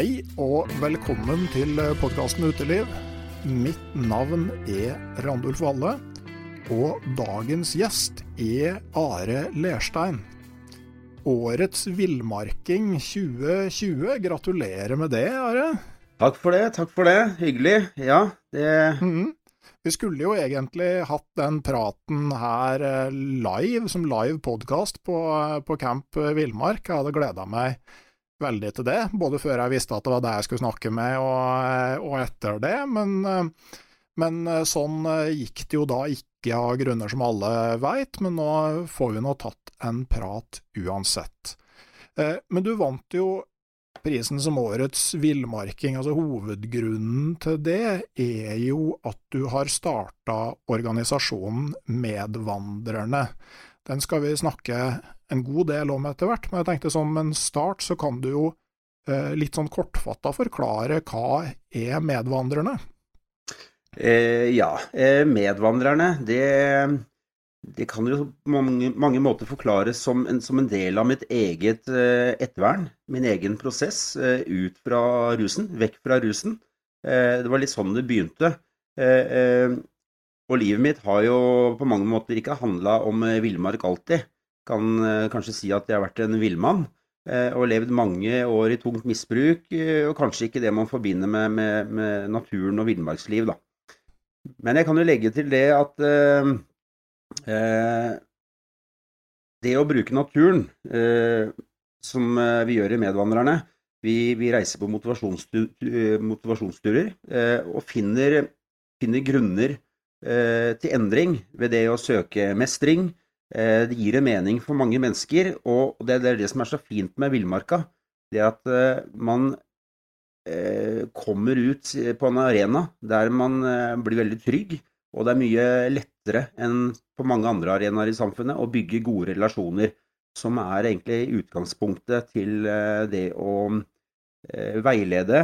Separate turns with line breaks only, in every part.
Hei og velkommen til podkasten Uteliv. Mitt navn er Randulf Valle, og dagens gjest er Are Lerstein. Årets villmarking 2020. Gratulerer med det, Are.
Takk for det, takk for det. Hyggelig. Ja, det
mm. Vi skulle jo egentlig hatt den praten her eh, live, som live podkast på, på Camp Villmark. Jeg hadde gleda meg veldig til det, både før jeg visste at det var det jeg skulle snakke med, og, og etter det. Men, men sånn gikk det jo da ikke, av grunner som alle veit. Men nå får vi nå tatt en prat uansett. Eh, Men du vant jo prisen som årets villmarking. Altså Hovedgrunnen til det er jo at du har starta organisasjonen Medvandrerne. Den skal vi snakke en god del om etter hvert, men jeg tenkte som en start så kan du jo eh, litt sånn kortfatta forklare hva er Medvandrerne?
eh, Ja, eh, medvandrerne, det, det kan jo på mange, mange måter forklares som en, som en del av mitt eget eh, ettervern. Min egen prosess eh, ut fra rusen, vekk fra rusen. Eh, det var litt sånn det begynte. Og livet mitt har jo på mange måter ikke handla om villmark alltid. Kan eh, kanskje si at jeg har vært en villmann. eh, Og levd mange år i tungt misbruk, eh, og kanskje ikke det man forbinder med, med, med naturen og villmarksliv, da. Men jeg kan jo legge til det at eh, det å bruke naturen, eh, som vi gjør i Medvandrerne Vi, vi reiser på motivasjonstu, motivasjonsturer eh, og finner, finner grunner til endring ved det å søke mestring. Eh, det gir en mening for mange mennesker, og det, er det som er så fint med villmarka. Det at eh, man eh, kommer ut på en arena der man blir veldig trygg, og det er mye lettere enn på mange andre arenaer i samfunnet å bygge gode relasjoner, som er egentlig utgangspunktet til det å veilede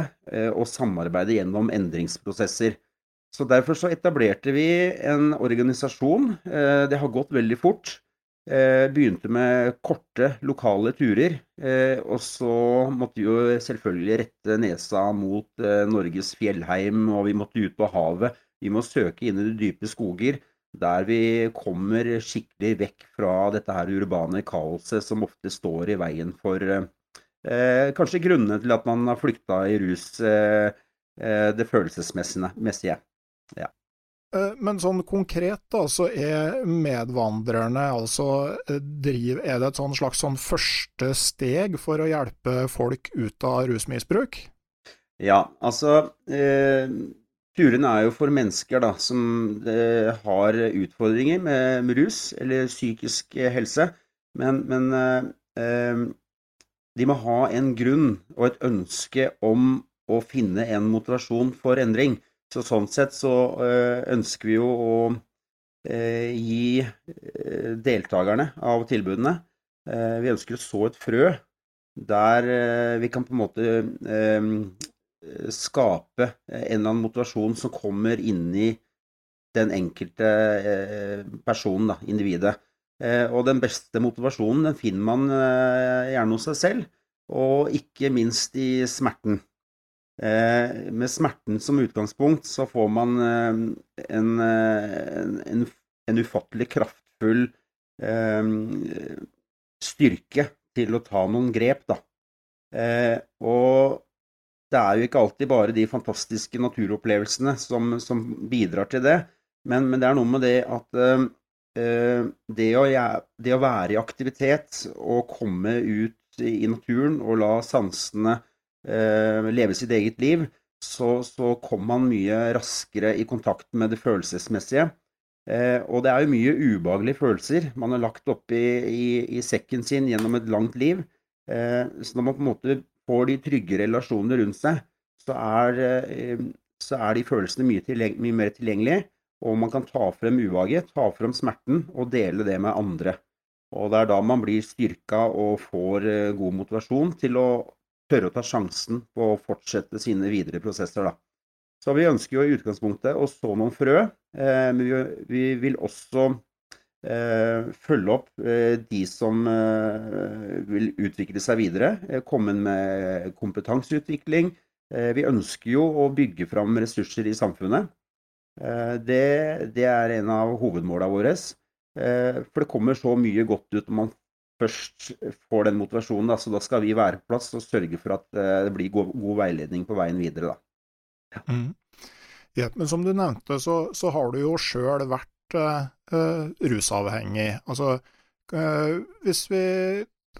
og samarbeide gjennom endringsprosesser. Så Derfor så etablerte vi en organisasjon. Eh, Det har gått veldig fort. Eh, Begynte med korte, lokale turer. eh, Og så måtte vi jo selvfølgelig rette nesa mot Norges fjellheim, og vi måtte ut på havet. Vi må søke inn i de dype skoger, der vi kommer skikkelig vekk fra dette her urbane kaoset som ofte står i veien for eh, kanskje grunnene til at man har flykta i rus, eh, det følelsesmessige.
Eh, Men sånn konkret da, så er medvandrerne altså eh, driv, Er det et sånn slags sånn første steg for å hjelpe folk ut av rusmisbruk?
Ja, altså eh, Turene er jo for mennesker da, som eh, har utfordringer med, med rus eller psykisk helse. Men, men eh, eh, de må ha en grunn og et ønske om å finne en motivasjon for endring. Så sånn sett så eh, ønsker vi jo å eh, gi eh, deltakerne av tilbudene Vi ønsker å så et frø der vi kan på en måte skape en eller annen motivasjon som kommer inni den enkelte personen, da, individet. Og den beste motivasjonen den finner man gjerne hos seg selv, og ikke minst i smerten. Eh, Med smerten som utgangspunkt så får man eh, en, eh, en, en ufattelig kraftfull styrke til å ta noen grep, da. Og det er jo ikke alltid bare de fantastiske naturopplevelsene som, som bidrar til det, men, men det er noe med det at det, å, det å være i aktivitet og komme ut i, naturen og la sansene leve sitt eget liv, så, så kommer man mye raskere i kontakt med det følelsesmessige. Eh, og det er jo mye ubehagelige følelser man har lagt oppi i, i sekken sin gjennom et langt liv. Eh, så når man på en måte får de trygge relasjonene rundt seg, så er, eh, så er de følelsene mye, tilgjeng- mye mer tilgjengelige. Og man kan ta frem ubehaget, ta frem smerten og dele det med andre. Og det er da man blir styrka og får eh, god motivasjon til å tørre å ta sjansen på å fortsette sine videre prosesser, da. Så vi ønsker jo i utgangspunktet å så noen frø. Eh, men vi, vi vil også følge opp de som vil utvikle seg videre. komme med kompetanseutvikling. vi ønsker jo å bygge fram ressurser i samfunnet. Det, det er en av hovedmålene våre. For det kommer så mye godt ut når man først får den motivasjonen. Da. Så da skal vi være på plass og sørge for at det blir god, god veiledning på veien videre.
Da. Mm. Ja, men som du nevnte, så, så har du jo sjøl vært uh, rusavhengig. Altså, uh, hvis vi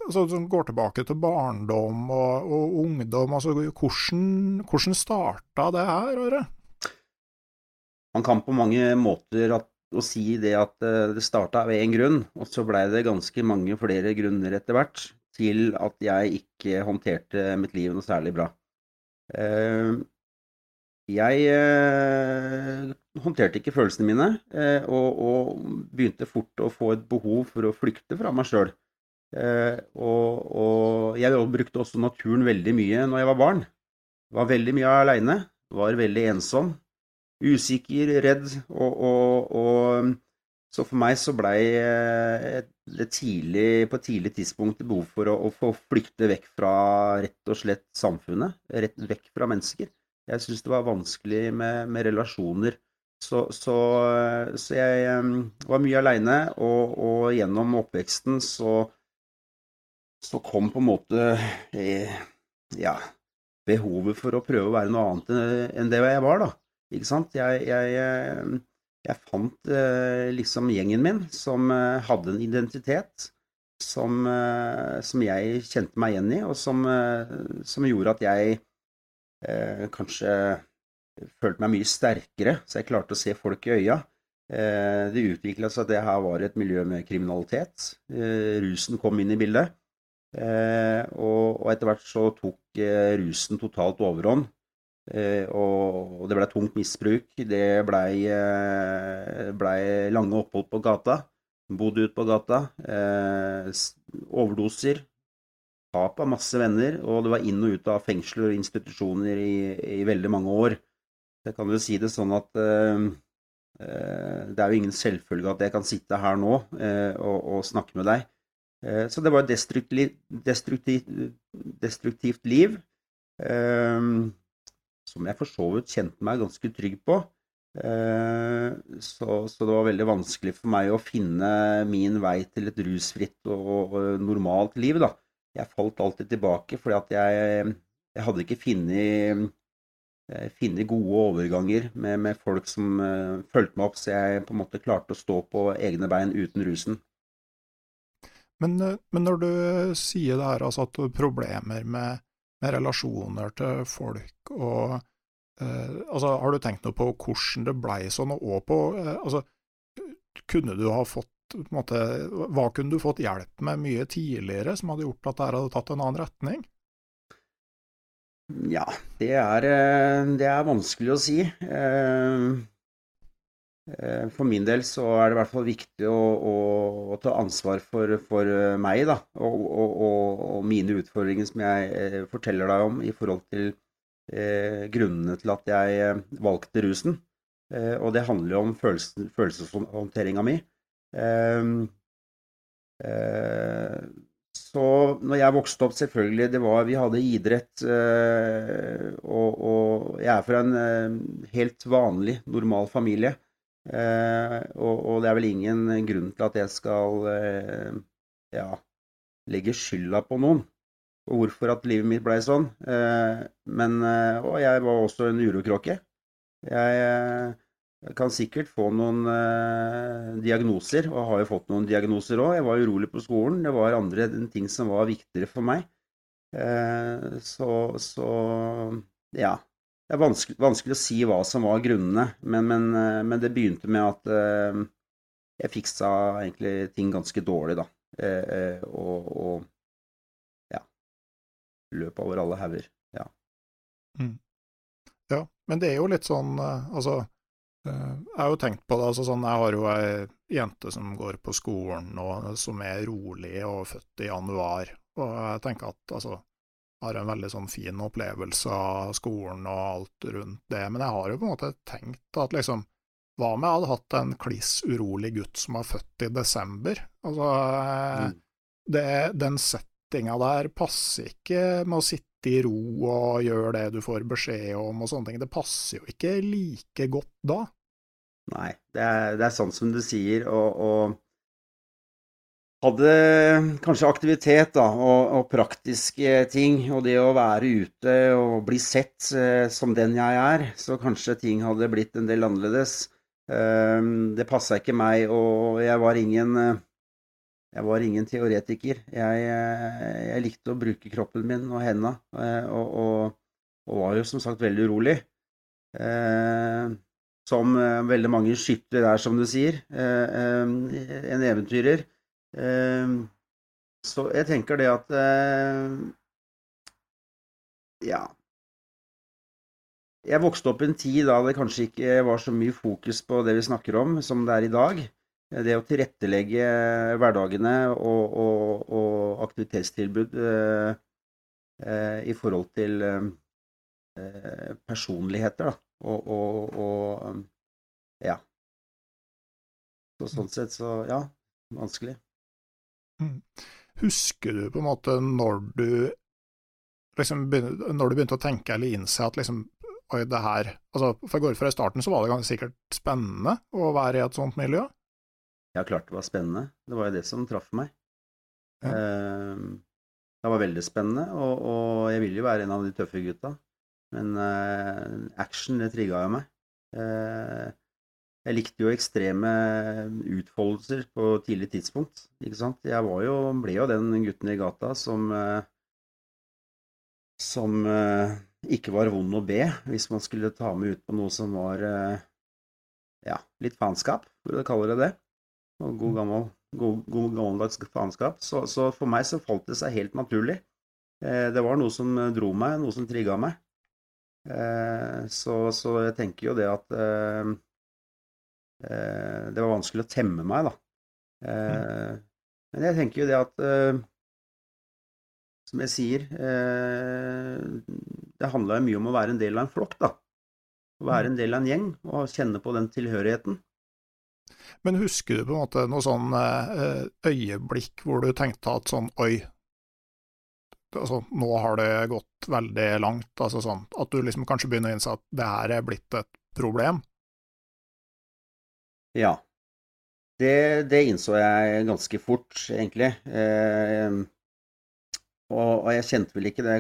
altså, går tilbake til barndom og, og ungdom, altså, hvordan, hvordan starta det her, Are?
Man kan på mange måter at å si det at eh, det starta ved én grunn, og så blei det ganske mange flere grunner etter hvert til at jeg ikke håndterte mitt liv noe særlig bra. Eh, jeg eh, håndterte ikke følelsene mine, og, begynte fort å få et behov for å flykte fra meg sjøl. Og, jeg brukte også naturen veldig mye når jeg var barn. Var veldig mye aleine, var veldig ensom usikker, redd. Og, og, og, så for meg så blei det tidlig, på et tidlig tidspunkt behov for å, å, få flykte vekk fra rett og slett samfunnet. Rett vekk fra mennesker. Jeg syns det var vanskelig med, med relasjoner. Så, så, så, jeg um, var mye aleine, og, og, gjennom oppveksten så, så kom på en måte eh, ja, behovet for å prøve å være noe annet enn det jeg var, da. Ikke sant. Jeg, jeg, eh, jeg fant eh, liksom gjengen min som eh, hadde en identitet som, som jeg kjente meg igjen i, og som, som gjorde at jeg kanskje følte meg mye sterkere, så jeg klarte å se folk i øya. Det utvikla seg at det her var et miljø med kriminalitet. Rusen kom inn i bildet. og etter hvert så tok rusen totalt overhånd. Eh, og det ble tungt misbruk. Det blei eh, ble lange opphold på gata. Bodde ute på gata. Eh, overdoser. Tap av masse venner. Og det var inn og ut av fengsler og institusjoner i, i veldig mange år. Jeg kan jo si det sånn at det er jo ingen selvfølge at jeg kan sitte her nå og, og snakke med deg. Så det var et destruktiv, destruktivt liv som jeg for så vidt kjente meg ganske trygg på. Eh, så, så, det var veldig vanskelig for meg å finne min vei til et rusfritt og, normalt liv. Da. Jeg falt alltid tilbake fordi at jeg, jeg hadde ikke funnet, eh, gode overganger med, med folk som uh, fulgte meg opp, så jeg på en måte klarte å stå på egne bein uten rusen.
Men, men når du sier det her, altså at du har problemer med med relasjoner til folk og eh, altså, Har du tenkt noe på hvordan det blei sånn, og på eh, altså, Kunne du ha fått måte, Hva kunne du fått hjelp med mye tidligere som hadde gjort at det hadde tatt en annen retning?
Ja, det er, eh, det er vanskelig å si. Eh, for min del så er det i hvert fall viktig å, å, å ta ansvar for, for meg da, og, og, og, mine utfordringer som jeg eh, forteller deg om i forhold til eh, grunnene til at jeg eh, valgte rusen. Eh, og det handler jo om følelsen, følelseshåndteringa mi. Eh, så når jeg vokste opp, selvfølgelig det var, Vi hadde idrett, og, og jeg er fra en helt vanlig, normal familie. Eh, og, og, det er vel ingen grunn til at jeg skal eh, ja, legge skylda på noen og hvorfor at livet mitt blei sånn. Eh, men eh, Og jeg var også en urokråke. Jeg, eh, kan sikkert få noen eh, diagnoser, og har jo fått noen diagnoser òg. Jeg var urolig på skolen. Det var andre ting som var viktigere for meg. så, så ja. Det er vanskelig, vanskelig, å si hva som var grunnene, men, men, eh, men det begynte med at uh, jeg fiksa egentlig ting ganske dårlig, da. Uh, og, og, ja Løp over alle hauger. Ja.
Mm. ja. Men det er jo litt sånn uh, Altså, jeg har jo tenkt på det. altså sånn, Jeg har jo ei jente som går på skolen, og som er rolig og født i januar. Og jeg tenker at altså har en veldig sånn fin opplevelse av skolen og alt rundt det, men jeg har jo på en måte tenkt at liksom hva om jeg hadde hatt en kliss urolig gutt som var født i desember? Altså, mm. det, den settinga der passer ikke med å sitte i ro og gjøre det du får beskjed om og sånne ting. Det passer jo ikke like godt da.
Nei, det er, det er sånn som du sier, og, og hadde kanskje aktivitet da, og, og, praktiske ting, og det å være ute og bli sett eh, som den jeg er, så kanskje ting hadde blitt en del annerledes. Eh, det passa ikke meg, og jeg var ingen eh, jeg var ingen teoretiker. Jeg, eh, jeg likte å bruke kroppen min og henda, eh, og, og, og, var jo som sagt veldig urolig. Eh, som veldig mange skyttere er, som du sier. Ehm, en eventyrer. Så jeg tenker det at Ja, jeg vokste opp i en tid da det kanskje ikke var så mye fokus på det vi snakker om, som det er i dag. Det å tilrettelegge hverdagene og, og, og aktivitetstilbud eh, eh, i forhold til eh, personligheter, da. Og, og, ja. Så sånn sett så ja, vanskelig.
Mm. Husker du på en måte når du liksom begynte, når du begynte å tenke eller innse at liksom oi, det her altså, For jeg går ut fra i starten så var det ganske sikkert spennende å være i et sånt miljø?
Ja, klart det var spennende. Det var jo det som traff meg. Ja. Eh, det var veldig spennende, og, og, jeg vil jo være en av de tøffe gutta. Men eh, action, det trigga jo meg. Eh, jeg likte jo ekstreme utfoldelser på tidlig tidspunkt. Ikke sant? Jeg var jo, ble jo den gutten i gata som eh, som eh, ikke var vond å be hvis man skulle ta med ut på noe som var eh, ja, litt faenskap, for å kalle det det. Og god, mm. gammel, god, god gammeldags faenskap. Så, så, for meg så falt det seg helt naturlig. Det var noe som dro meg, noe som trigga meg. Så, så, jeg tenker jo det at det var vanskelig å temme meg, da. Mm. Men jeg tenker jo det at som jeg sier, eh, det handla mye om å være en del av en flokk, da. Å være mm. en del av en gjeng og kjenne på den tilhørigheten.
Men husker du på en måte noe sånn eh, øyeblikk hvor du tenkte at sånn oi, altså nå har det gått veldig langt, altså sånn at du liksom kanskje begynner å innse at det her er blitt et problem?
Ja. Det, det innså jeg ganske fort, egentlig. Eh, og, og, jeg kjente vel ikke det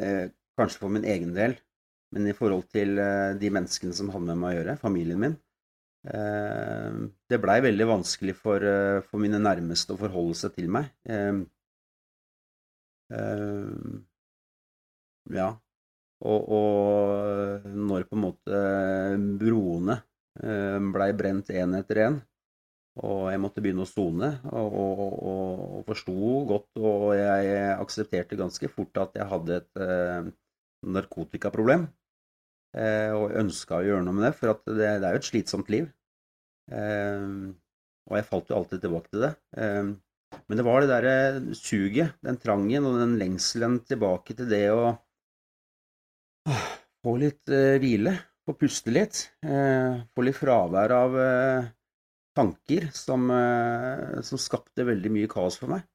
eh, kanskje for min egen del, men i forhold til eh, de menneskene som hadde med meg å gjøre, familien min. Eh, det blei veldig vanskelig for, eh, for, mine nærmeste å forholde seg til meg. Eh, ja. Og, og, når på en måte broene blei brent én etter én, og jeg måtte begynne å sone, og, og, og, forsto godt, og jeg aksepterte ganske fort at jeg hadde et eh, narkotikaproblem. Eh, og ønska å gjøre noe med det, for det, det, er jo et slitsomt liv. Eh, og jeg falt jo alltid tilbake til det. Eh, men det var det derre suget, den trangen og den lengselen tilbake til det å få litt eh, hvile, få puste litt, eh, få litt fravær av tanker som, eh, som, skapte veldig mye kaos for meg.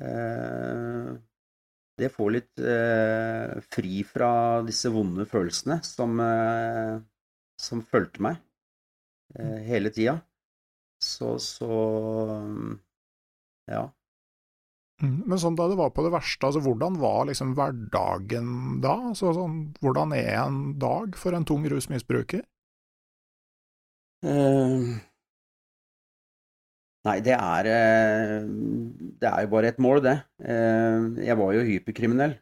Eh, det får litt eh, fri fra disse vonde følelsene som, som fulgte meg hele tida. Så, så ja.
Mm, men sånn da det var på det verste, altså hvordan var liksom hverdagen da? Altså, sånn, hvordan er en dag for en tung rusmisbruker?
Uh, Nei, det er, eh, det er jo bare et mål, det. Uh, jeg var jo hyperkriminell.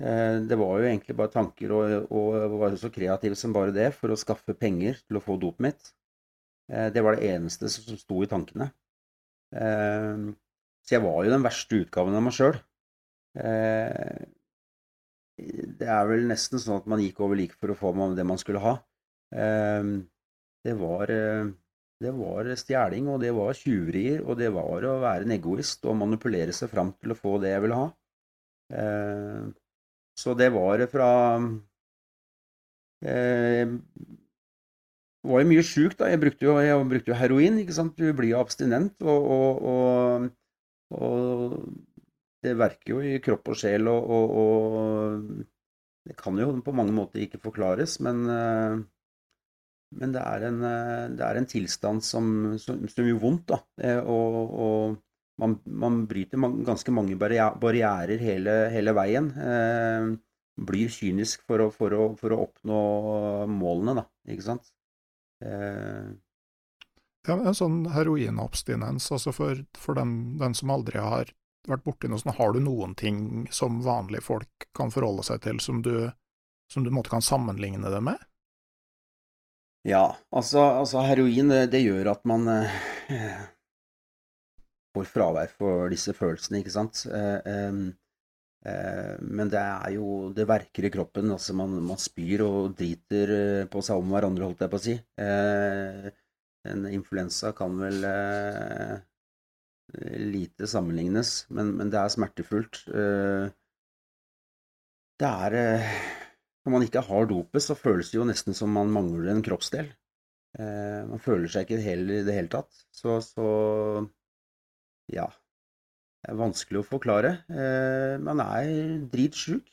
Eh, det var jo egentlig bare tanker, og, og var jo så kreativ som bare det, for å skaffe penger til å få dopet mitt. Det var det eneste som sto i tankene. Så jeg var jo den verste utgaven av meg sjøl. Det er vel nesten sånn at man gikk over lik for å få det man skulle ha. Det var det var stjeling, og det var tjuverier, og det var å være en egoist og manipulere seg fram til å få det jeg ville ha. Eh, så det var fra eh, var jo mye sjuk, da. Jeg brukte jo, jeg brukte jo heroin, ikke sant. Du blir jo abstinent, og, og, og, og det verker jo i kropp og sjel, og, og, det kan jo på mange måter ikke forklares, men, eh, men det, er en, eh, det er en tilstand som, som, som gjør vondt, da. Og, man, man, bryter ganske mange barrierer hele, hele veien. Eh, blir kynisk for å, for, å, for å, oppnå målene, da. Ikke sant.
Eh. En sånn heroinabstinens, altså for, for den, den, som aldri har vært borti noe sånt, har du noen ting som vanlige folk kan forholde seg til, som du, som du måtte kan sammenligne det med?
Ja, altså, altså heroin, det, det, gjør at man eh, får fravær for disse følelsene, ikke sant. Eh, eh, men det er jo Det verker i kroppen. altså Man, man spyr og driter eh, på seg om hverandre, holdt jeg på å si. En influensa kan vel lite sammenlignes, men, men, det er smertefullt. Det er Når man ikke har dopet, så føles det jo nesten som man mangler en kroppsdel. Man føler seg ikke hel i det hele tatt. Så, så ja, det er vanskelig å forklare. Eh, man er dritsjuk.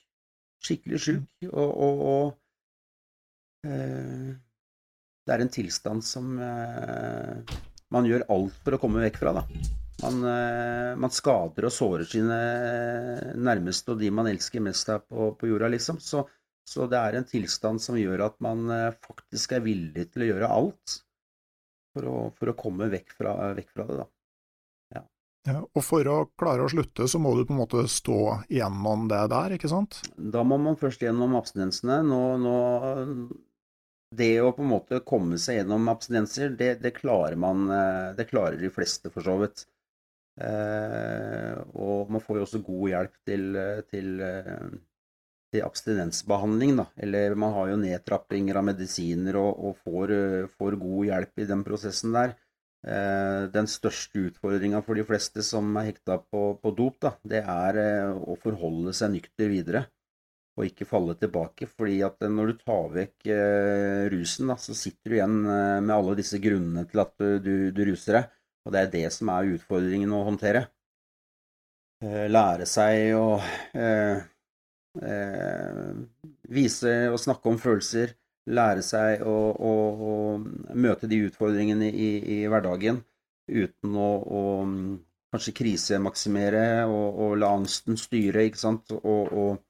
Skikkelig sjuk. Og, og, og eh, det er en tilstand som eh, man gjør alt for å komme vekk fra. Man, eh, man, skader og sårer sine nærmeste og de man elsker mest her på, på jorda, liksom. Så, så, det er en tilstand som gjør at man eh, faktisk er villig til å gjøre alt for å, for å komme vekk fra, vekk fra det, da.
Ja, og for å klare å slutte, så må du på en måte stå gjennom det der, ikke sant?
Da må man først gjennom abstinensene. Nå, nå, det å på en måte komme seg gjennom abstinenser, det, det, klarer man eh, Det klarer de fleste, for så vidt. Eh, og man får jo også god hjelp til, til, eh, til, abstinensbehandling, da. Eller man har jo nedtrappinger av medisiner og, og får, får god hjelp i den prosessen der. Den største utfordringa for de fleste som er hekta på, på dop, da, det er å forholde seg nykter videre. Og ikke falle tilbake. fordi at eh, når du tar vekk rusen, da, så sitter du igjen med alle disse grunnene til at du, du, du ruser deg. Og det er det som er utfordringen å håndtere. lære seg å eh, vise og snakke om følelser lære seg å, å, å møte de utfordringene i, i hverdagen uten å, å kanskje krisemaksimere og, og, la angsten styre, ikke sant, og, og eh,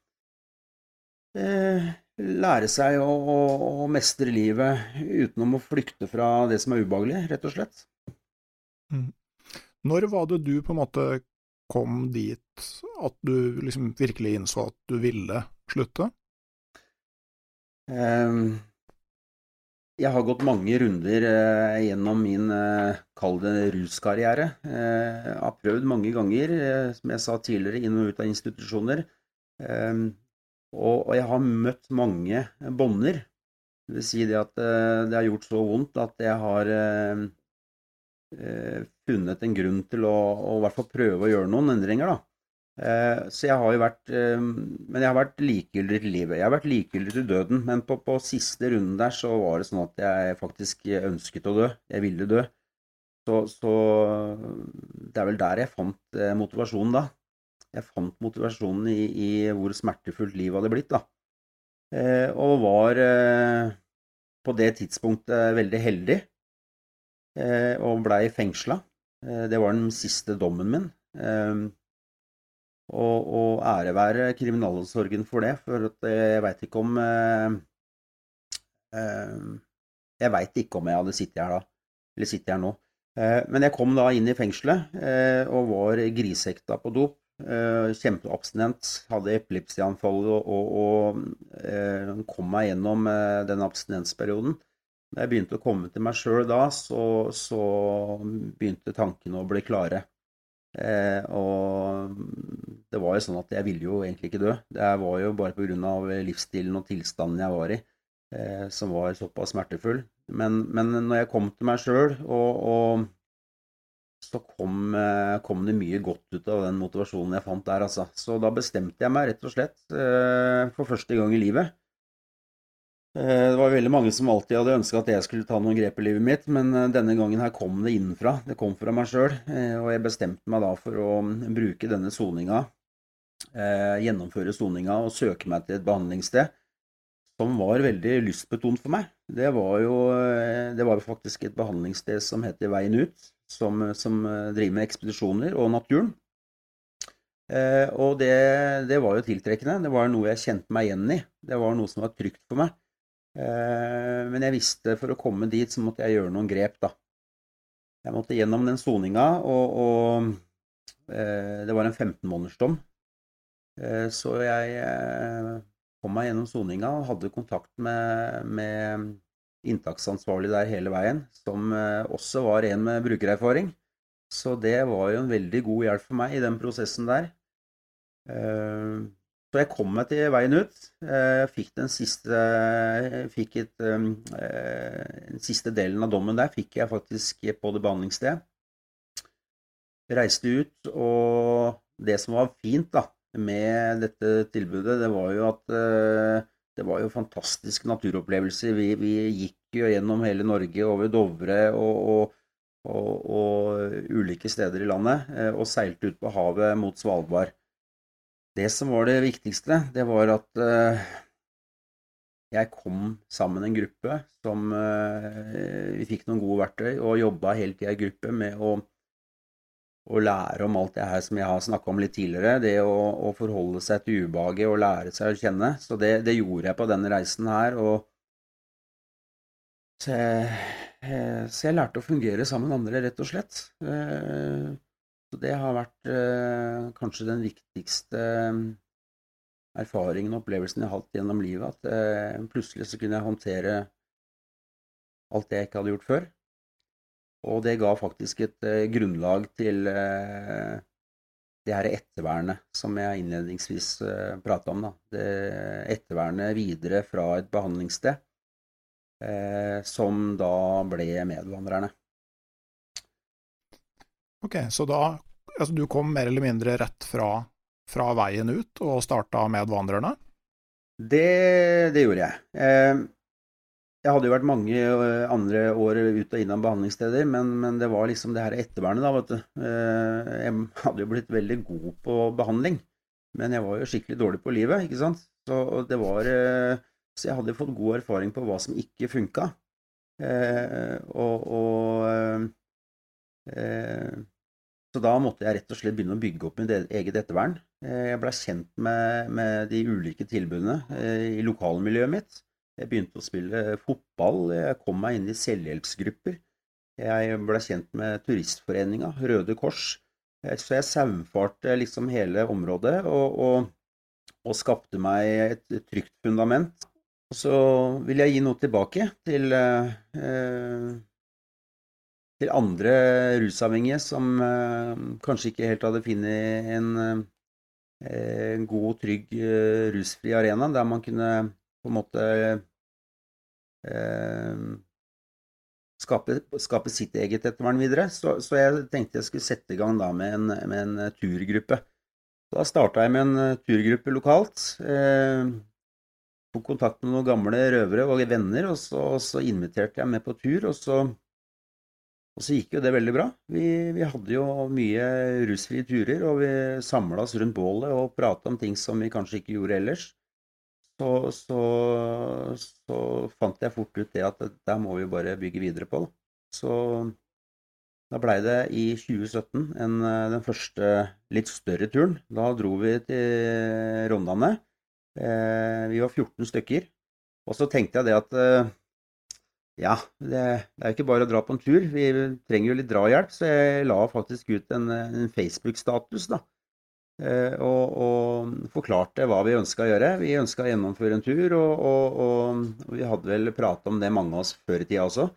lære seg å, å, mestre livet utenom å flykte fra det som er ubehagelig, rett og slett.
Mm. Når var det du på en måte kom dit at du liksom virkelig innså at du ville slutte?
Um, jeg har gått mange runder eh, gjennom min, eh, kall det ruskarriere. Eh, jeg har prøvd mange ganger, som jeg sa tidligere, inn og ut av institusjoner. Ehm, og jeg har møtt mange bånder. Det vil si det at det har gjort så vondt at jeg har funnet en grunn til å, å i hvert fall prøve å gjøre noen endringer, da. Eh, så jeg har jo vært eh, Men jeg har vært likegyldig til livet. Jeg har vært likegyldig til døden, men på, på, siste runden der så var det sånn at jeg faktisk ønsket å dø. Jeg ville dø. Så, så det er vel der jeg fant eh, motivasjonen da. Jeg fant motivasjonen i, i hvor smertefullt livet hadde blitt, da. Og var på det tidspunktet veldig heldig og blei fengsla. Det var den siste dommen min. Og, og ære være kriminalomsorgen for det, for jeg veit ikke om eh, eh, Jeg veit ikke om jeg hadde sittet her da, eller sitter her nå. Eh, men jeg kom da inn i fengselet eh, og var grisehekta på dop. Eh, kjempeabstinent, hadde epilepsianfall og, og, og eh, kom meg gjennom den abstinensperioden. Da jeg begynte å komme til meg sjøl da, så, så begynte tankene å bli klare. Eh, og det var jo sånn at jeg ville jo egentlig ikke dø. Det var jo bare pga. livsstilen og tilstanden jeg var i, eh, som var såpass smertefull. Men, men når jeg kom til meg sjøl, og, og, så kom, eh, kom, det mye godt ut av den motivasjonen jeg fant der, altså. Så da bestemte jeg meg rett og slett, eh, for første gang i livet, Eh, det var veldig mange som alltid hadde ønska at jeg skulle ta noen grep i livet mitt, men denne gangen her kom det innenfra. Det kom fra meg sjøl, og jeg bestemte meg da for å bruke denne soninga, gjennomføre soninga og søke meg til et behandlingssted som var veldig lystbetont for meg. Det var jo det var faktisk et behandlingssted som heter Veien ut, som, som driver med ekspedisjoner og naturen. og det, det var jo tiltrekkende. Det var noe jeg kjente meg igjen i. Det var noe som var trygt for meg. Eh, men jeg visste for å komme dit, så måtte jeg gjøre noen grep, da. Jeg måtte gjennom den soninga, og, og eh, det var en 15-månedersdom. Eh, så jeg kom meg gjennom soninga og hadde kontakt med, med inntaksansvarlig der hele veien, som også var en med brukererfaring. Så det var jo en veldig god hjelp for meg i den prosessen der. Så jeg kom meg til veien ut. Jeg eh, fikk den siste fikk et, eh, Den siste delen av dommen der fikk jeg faktisk på det behandlingsstedet. Reiste ut, og det som var fint da, med dette tilbudet, det var jo at eh, det var jo fantastiske naturopplevelser. Vi, vi gikk jo gjennom hele Norge, over Dovre og, og, og, og ulike steder i landet, og seilte ut på havet mot Svalbard. Det som var det viktigste, det var at uh, jeg kom sammen med en gruppe som uh, Vi fikk noen gode verktøy og jobba hele tida i gruppe med å, å, lære om alt det her som jeg har snakka om litt tidligere. Det å, å, forholde seg til ubehaget og lære seg å kjenne. Så det, det gjorde jeg på denne reisen her. og så jeg, eh, så jeg lærte å fungere sammen med andre, rett og slett. Så det har vært eh, kanskje den viktigste eh, erfaringen og opplevelsen jeg har hatt gjennom livet. At eh, plutselig så kunne jeg håndtere alt det jeg ikke hadde gjort før. Og det ga faktisk et eh, grunnlag til eh, det her ettervernet som jeg innledningsvis eh, prata om. Da. Det ettervernet videre fra et behandlingssted, eh, som da ble medvandrerne.
Ok, så da altså du kom mer eller mindre rett fra, fra veien ut og starta Medvandrerne?
Det, det gjorde jeg. Eh, jeg hadde jo vært mange eh, andre år ut og inn av behandlingssteder, men, men, det var liksom det her ettervernet, da, vet du. Eh, jeg hadde jo blitt veldig god på behandling, men jeg var jo skikkelig dårlig på livet, ikke sant. Så det var Så jeg hadde fått god erfaring på hva som ikke funka. og, og så da måtte jeg rett og slett begynne å bygge opp mitt e-, eget ettervern. Eh, jeg ble kjent med, med de ulike tilbudene eh, i lokalmiljøet mitt. Jeg begynte å spille fotball, jeg kom meg inn i selvhjelpsgrupper. Jeg ble kjent med Turistforeninga, Røde Kors. Eh, så jeg saumfarte liksom hele området og, og, og, skapte meg et trygt fundament. Og så vil jeg gi noe tilbake til eh, til andre rusavhengige som eh, kanskje ikke helt hadde funnet en, eh, en god trygg eh, rusfri arena, der man kunne på en måte skape, skape sitt eget ettervern videre. Så, så, jeg tenkte jeg skulle sette i gang da med en, med en turgruppe. Da starta jeg med en turgruppe lokalt. Eh, tok kontakt med noen gamle røvere og venner, og så, og så inviterte jeg med på tur. og så og så gikk jo det veldig bra. Vi, vi hadde jo mye rusfrie turer, og vi samla oss rundt bålet og prata om ting som vi kanskje ikke gjorde ellers. Så, så, så fant jeg fort ut det at der må vi bare bygge videre på. Så da blei det i 2017 en, den første litt større turen. Da dro vi til Rondane. Eh, vi var 14 stykker. Og så tenkte jeg det at eh, ja, det, det er ikke bare å dra på en tur. Vi trenger jo litt drahjelp, så jeg la faktisk ut en, en Facebook-status, da. Eh, og, og, forklarte hva vi ønska å gjøre. Vi ønska å gjennomføre en tur, og, og, og vi hadde vel prata om det mange av oss før i tida også.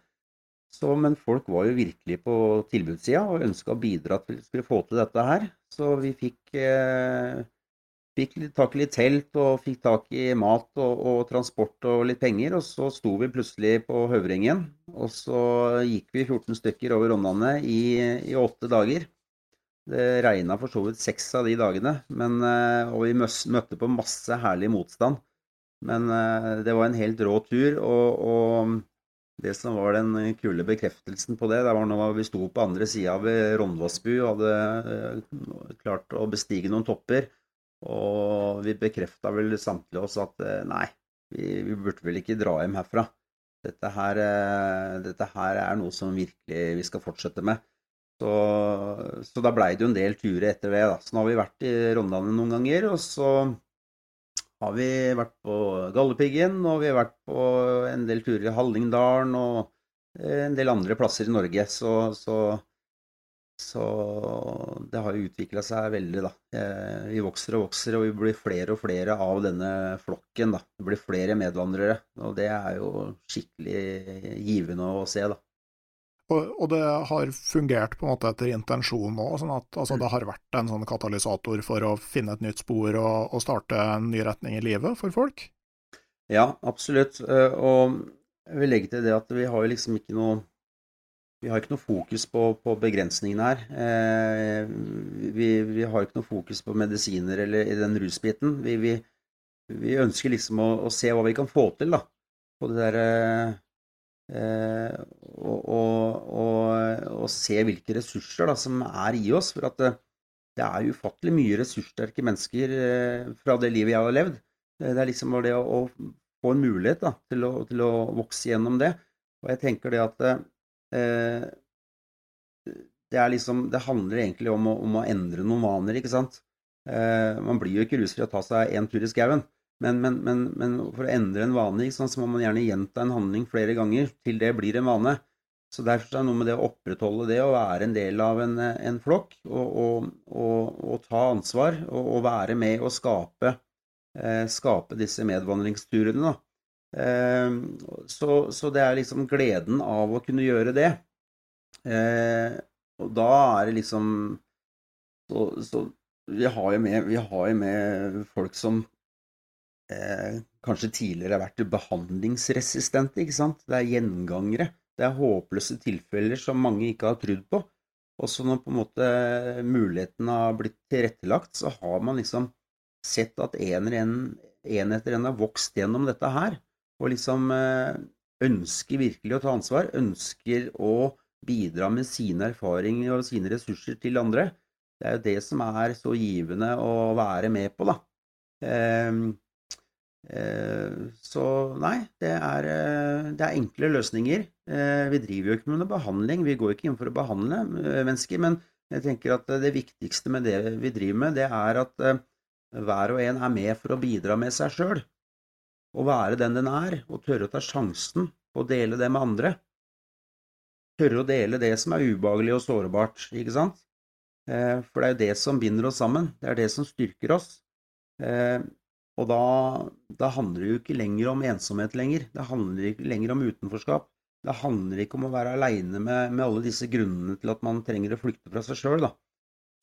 Så, men folk var jo virkelig på tilbudssida og ønska å bidra til at vi skulle få til dette her. Så vi fikk eh, Fikk tak i litt telt og fikk tak i mat og, og, transport og litt penger. Og så sto vi plutselig på Høvringen, og så gikk vi 14 stykker over Rondane i, i åtte dager. Det regna for så vidt seks av de dagene, men, eh, og vi møtte på masse herlig motstand. Men det var en helt rå tur. og, og det som var den kule bekreftelsen på det, det var når vi sto på andre sida ved Rondvassbu og hadde eh, klart å bestige noen topper. Og vi bekrefta vel samtlige oss at eh, nei, vi, vi, burde vel ikke dra hjem herfra. Dette her, eh, dette her, er noe som virkelig vi skal fortsette med. Så, så da blei det jo en del turer etter det. da. Så nå har vi vært i Rondane noen ganger, og så har vi vært på Galdhøpiggen, og vi har vært på en del turer i Hallingdalen og en del andre plasser i Norge. Så, så, så det har jo utvikla seg veldig, da. Eh, vi vokser og vokser, og vi blir flere og flere av denne flokken, da. Det blir flere medvandrere, og det er jo skikkelig givende å se, da.
Og, og, det har fungert på en måte etter intensjon òg, sånn at altså, mm. det har vært en sånn katalysator for å finne et nytt spor og, og, starte en ny retning i livet for folk?
Ja, absolutt. Eh, og jeg vil legge til det at vi har liksom ikke noe vi har ikke noe fokus på, på begrensningene her. Eh, vi, vi, har ikke noe fokus på medisiner eller i den rusbiten. Vi, vi, vi ønsker liksom å, å, se hva vi kan få til da, på det der Eh, og, og, og, og, se hvilke ressurser da, som er i oss. For at det, det er ufattelig mye ressurssterke mennesker eh, fra det livet jeg har levd. Det er liksom bare det å, å få en mulighet da, til, å, til, å, vokse gjennom det. Og jeg tenker det at eh, det, liksom, det handler egentlig om å, om å, endre noen vaner, ikke sant. Eh, man blir jo ikke rusfri å ta seg en tur i skauen. Men, men, men, men, for å endre en vane, så må man gjerne gjenta en handling flere ganger til det blir en vane. Så derfor er det noe med det å opprettholde det, å være en del av en, en flokk, og, og, og, og, ta ansvar, og, være med og skape, eh, skape disse medvandringsturene. Eh, så, så, det er liksom gleden av å kunne gjøre det. Eh, og da er det liksom så, så vi har med, vi har jo med folk som eh, kanskje tidligere har vært behandlingsresistente. ikke sant? Det er gjengangere. Det er håpløse tilfeller som mange ikke har trodd på. Og så når på en måte muligheten har blitt tilrettelagt, så har man liksom sett at en, en, en etter en har vokst gjennom dette her. Og liksom eh, ønsker virkelig å ta ansvar. Ønsker å bidra med sine erfaringer og sine ressurser til andre. Det er jo det som er så givende å være med på, da. Eh, så nei, det er, eh, det er, enkle løsninger. Eh, vi driver jo ikke med noe behandling, vi går ikke inn for å behandle mennesker. Men jeg tenker at det viktigste med det vi driver med, det er at hver og en er med for å bidra med seg sjøl. Å være den den er, og tørre å ta sjansen på å dele det med andre. Tørre å dele det som er ubehagelig og sårbart, ikke sant? For det er jo det som binder oss sammen. Det er det som styrker oss. Og da, da, handler det jo ikke lenger om ensomhet lenger. Det handler ikke lenger om utenforskap. Det handler ikke om å være aleine med, med, alle disse grunnene til at man trenger å flykte fra seg sjøl.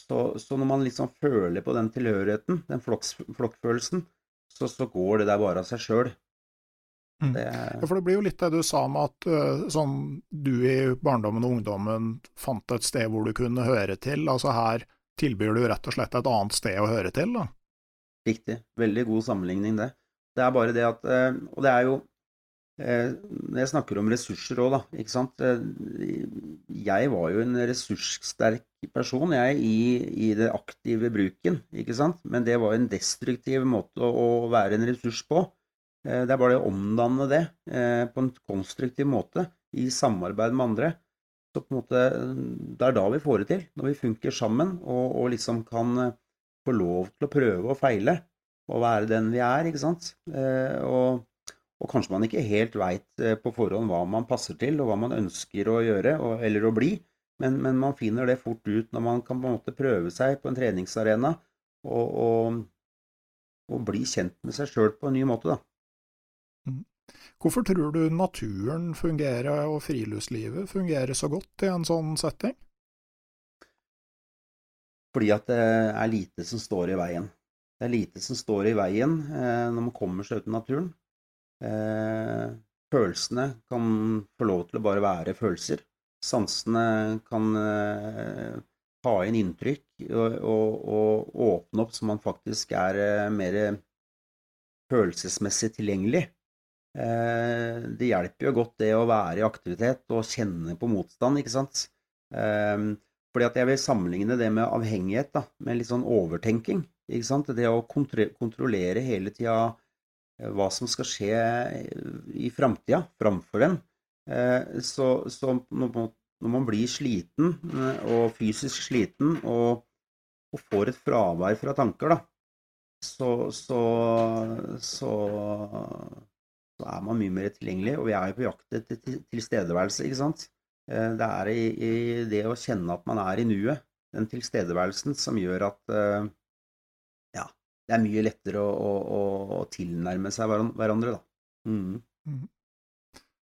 Så, så, når man liksom føler på den tilhørigheten, den flokks, flokkfølelsen, så, så, går det der bare av seg sjøl.
Mm. Ja, for det blir jo litt det du sa med at sånn, du i barndommen og ungdommen fant et sted hvor du kunne høre til. Altså her tilbyr du rett og slett et annet sted å høre til, da?
Riktig. Veldig god sammenligning, det. Det er bare det at eh, Og det er jo eh, Når jeg snakker om ressurser òg, da, ikke sant. Eh, jeg var jo en ressurssterk person, jeg, i, i, det aktive bruken, ikke sant. Men det var en destruktiv måte å, være en ressurs på. Det er bare å omdanne det på en konstruktiv måte, i samarbeid med andre. Så på en måte, Det er da vi får det til. Når vi funker sammen og, og liksom kan få lov til å prøve og feile og være den vi er, ikke sant. Eh, og, og kanskje man ikke helt veit eh, på forhånd hva man passer til, og hva man ønsker å gjøre og, eller å bli, men, men, man finner det fort ut når man kan på en måte prøve seg på en treningsarena og, og, og bli kjent med seg sjøl på en ny måte, da.
Mm. Hvorfor tror du naturen fungerer og friluftslivet fungerer så godt i en sånn setting?
Fordi at det er lite som står i veien. Det er lite som står i veien eh, når man kommer seg ut i naturen. Eh, følelsene kan få lov til å bare være følelser. Sansene kan eh, ta inn inntrykk og, og, og, åpne opp så man faktisk er eh, mer følelsesmessig tilgjengelig. Eh, det hjelper jo godt det å være i aktivitet og kjenne på motstand, ikke sant. Eh, fordi at jeg vil sammenligne det med avhengighet da, med litt sånn overtenking. ikke sant? Det å kontrollere hele tida eh, hva som skal skje i framtida, framfor en. Så, så når man blir sliten, og fysisk sliten, og, og får et fravær fra tanker, da, så, så, så så er man mye mer tilgjengelig. Og vi er jo på jakt etter tilstedeværelse, ikke sant. Eh, det er i, i, det å kjenne at man er i nuet, den tilstedeværelsen, som gjør at eh, ja, det er mye lettere å, å, å tilnærme seg hverandre, da. Mm. Mm.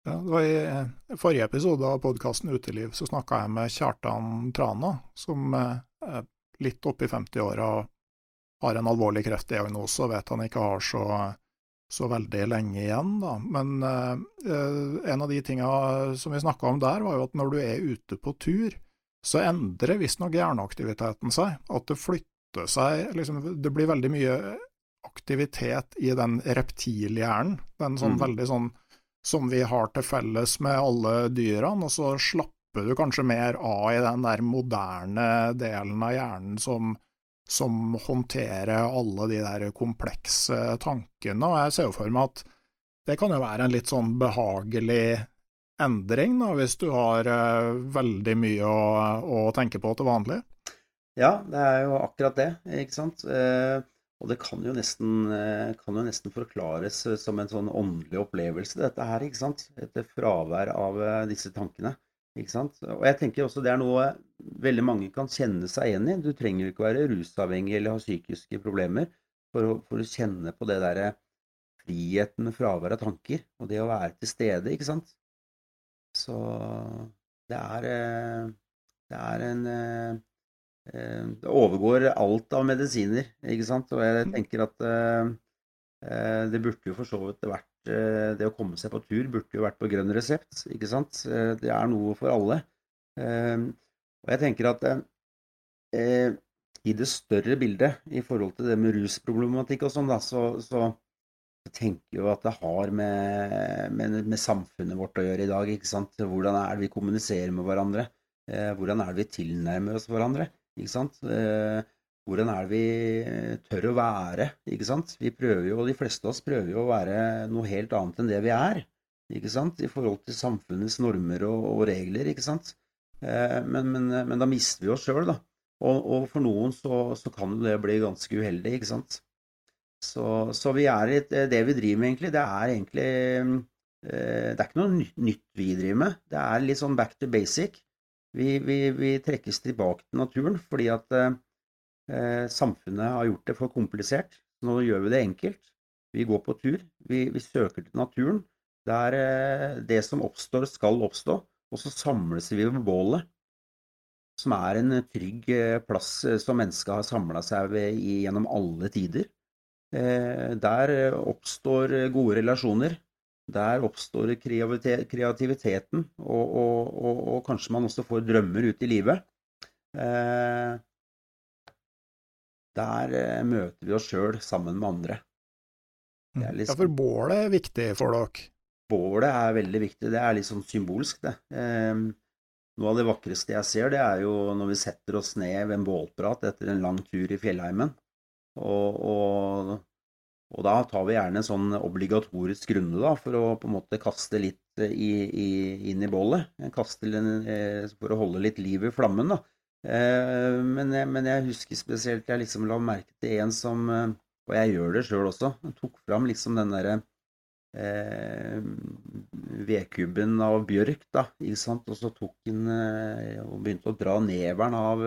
Ja, det var I forrige episode av podkasten Uteliv så snakka jeg med Kjartan Trana, som er litt oppi 50-åra har en alvorlig kreftdiagnose og vet han ikke har så så veldig lenge igjen, da. Men eh, en av de tinga som vi snakka om der, var jo at når du er ute på tur, så endrer visstnok hjerneaktiviteten seg. At det flytter seg liksom, Det blir veldig mye aktivitet i den reptilhjernen. Den sånn mm. veldig sånn som vi har til felles med alle dyrene, og så slapper du kanskje mer av i den der moderne delen av hjernen som som håndterer alle de der komplekse tankene. Og jeg ser jo for meg at det kan jo være en litt sånn behagelig endring, da, hvis du har uh, veldig mye å, å, tenke på til vanlig.
Ja, det er jo akkurat det, ikke sant. Uh, og det kan jo, nesten, uh, kan jo, nesten, forklares som en sånn åndelig opplevelse, dette her, ikke sant. Et fravær av disse tankene. Ikke sant? Og jeg tenker også det er noe veldig mange kan kjenne seg igjen i. Du trenger ikke være rusavhengig eller ha psykiske problemer for å, for å kjenne på det derre friheten med fravær av tanker, og det å være til stede, ikke sant. Så det er eh, Det er en eh, eh, Det overgår alt av medisiner, ikke sant. Og jeg tenker at det burde jo for så vidt vært det å komme seg på tur burde jo vært på grønn resept, ikke sant. Eh, det er noe for alle. Eh, og jeg tenker at i det større bildet, i forhold til det med rusproblematikk og sånn, da, så, så, tenker jeg jo at det har med, med, med, samfunnet vårt å gjøre i dag. ikke sant? Hvordan er det vi kommuniserer med hverandre? Hvordan er det vi tilnærmer oss hverandre? ikke sant? Hvordan er det vi eh, tør å være, ikke sant? Vi prøver jo, de fleste av oss prøver jo å være noe helt annet enn det vi er, ikke sant? I forhold til samfunnets normer og, og regler, ikke sant? Eh, men, men, men, da mister vi oss sjøl, da. Og, og, for noen så, så kan det bli ganske uheldig, ikke sant? Så, så vi er i det vi driver med, egentlig, det er egentlig eh, Det er ikke noe nytt vi driver med. Det er litt sånn back to basic. Vi, vi, vi trekkes tilbake til naturen fordi at samfunnet har gjort det for komplisert. Nå gjør vi det enkelt. Vi går på tur. Vi, vi søker til naturen. Det, er, det som oppstår, skal oppstå. Og så samles vi ved bålet, som er en trygg eh, plass som mennesket har samla seg ved gjennom alle tider. Der oppstår gode relasjoner. Der oppstår kreativiteten, og, og, og, og kanskje man også får drømmer ut i livet. Der eh, møter vi oss sjøl sammen med andre.
Liksom, ja, for bålet er viktig for dere?
Bålet er veldig viktig. Det er litt sånn symbolsk, det. Eh, noe av det vakreste jeg ser, det er jo når vi setter oss ned ved en bålprat etter en lang tur i fjellheimen. Og, og, og, da tar vi gjerne en sånn obligatorisk runde da, for å på en måte kaste litt i, i, inn i bålet. Kaste eh, for å holde litt liv i flammen. da. Eh, men jeg, men jeg, husker spesielt jeg liksom la merke til en som eh, Og jeg gjør det sjøl også. Tok fram liksom den derre eh, vedkubben av bjørk, da, ikke sant. Og så tok han eh, og begynte å dra neveren av,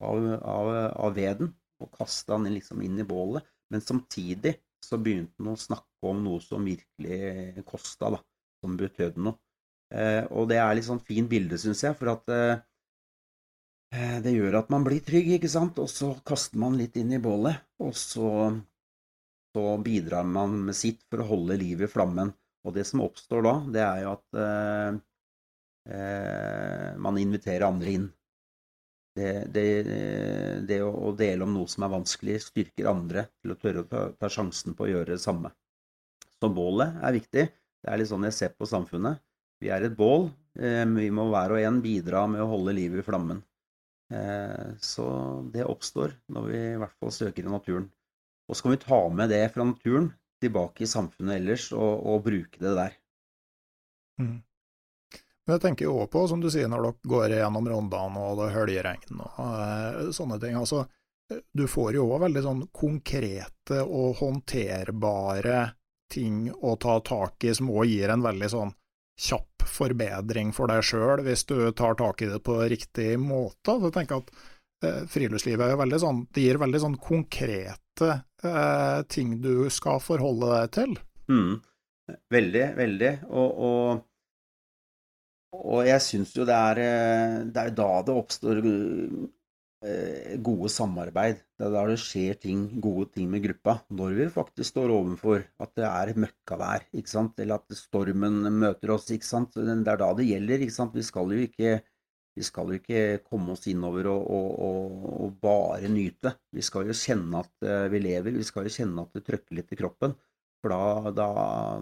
av, av, av veden. Og kasta den liksom inn i bålet. Men samtidig så begynte han å snakke om noe som virkelig kosta, da. Som betød noe. Eh, og det er litt sånn fint bilde, syns jeg. For at eh, det gjør at man blir trygg, ikke sant, og så kaster man litt inn i bålet, og så, så bidrar man med sitt for å holde livet i flammen. Og det som oppstår da, det er jo at eh, eh, man inviterer andre inn. Det, det, det, å dele om noe som er vanskelig, styrker andre til å tørre å ta, ta sjansen på å gjøre det samme. Så bålet er viktig. Det er litt sånn jeg ser på samfunnet. Vi er et bål. Eh, vi må hver og en bidra med å holde livet i flammen. Eh, så det oppstår når vi i hvert fall søker i naturen. Og så kan vi ta med det fra naturen tilbake i samfunnet ellers og, og bruke det der.
Mm. Men jeg tenker jo òg på, som du sier, når dere går gjennom rondene og det høljeregn og uh, sånne ting. altså du får jo òg veldig sånn konkrete og håndterbare ting å ta tak i, som òg gir en veldig sånn kjapp forbedring for deg sjøl, hvis du tar tak i det på riktig måte. Så jeg tenker at eh, friluftslivet er veldig sånn, det gir veldig sånn konkrete eh, ting du skal forholde deg til.
Mm. Veldig, veldig. Og, og, og jeg syns jo det er, eh, det er da det oppstår gode samarbeid. Det er da det skjer ting, gode ting med gruppa. Når vi faktisk står overfor at det er møkkavær, ikke sant? eller at stormen møter oss. ikke sant? Det er da det gjelder. ikke sant? Vi skal jo ikke, skal jo ikke komme oss innover og, og, og, og, bare nyte. Vi skal jo kjenne at eh, vi lever. Vi skal jo kjenne at det trøkker litt i kroppen. For da, da,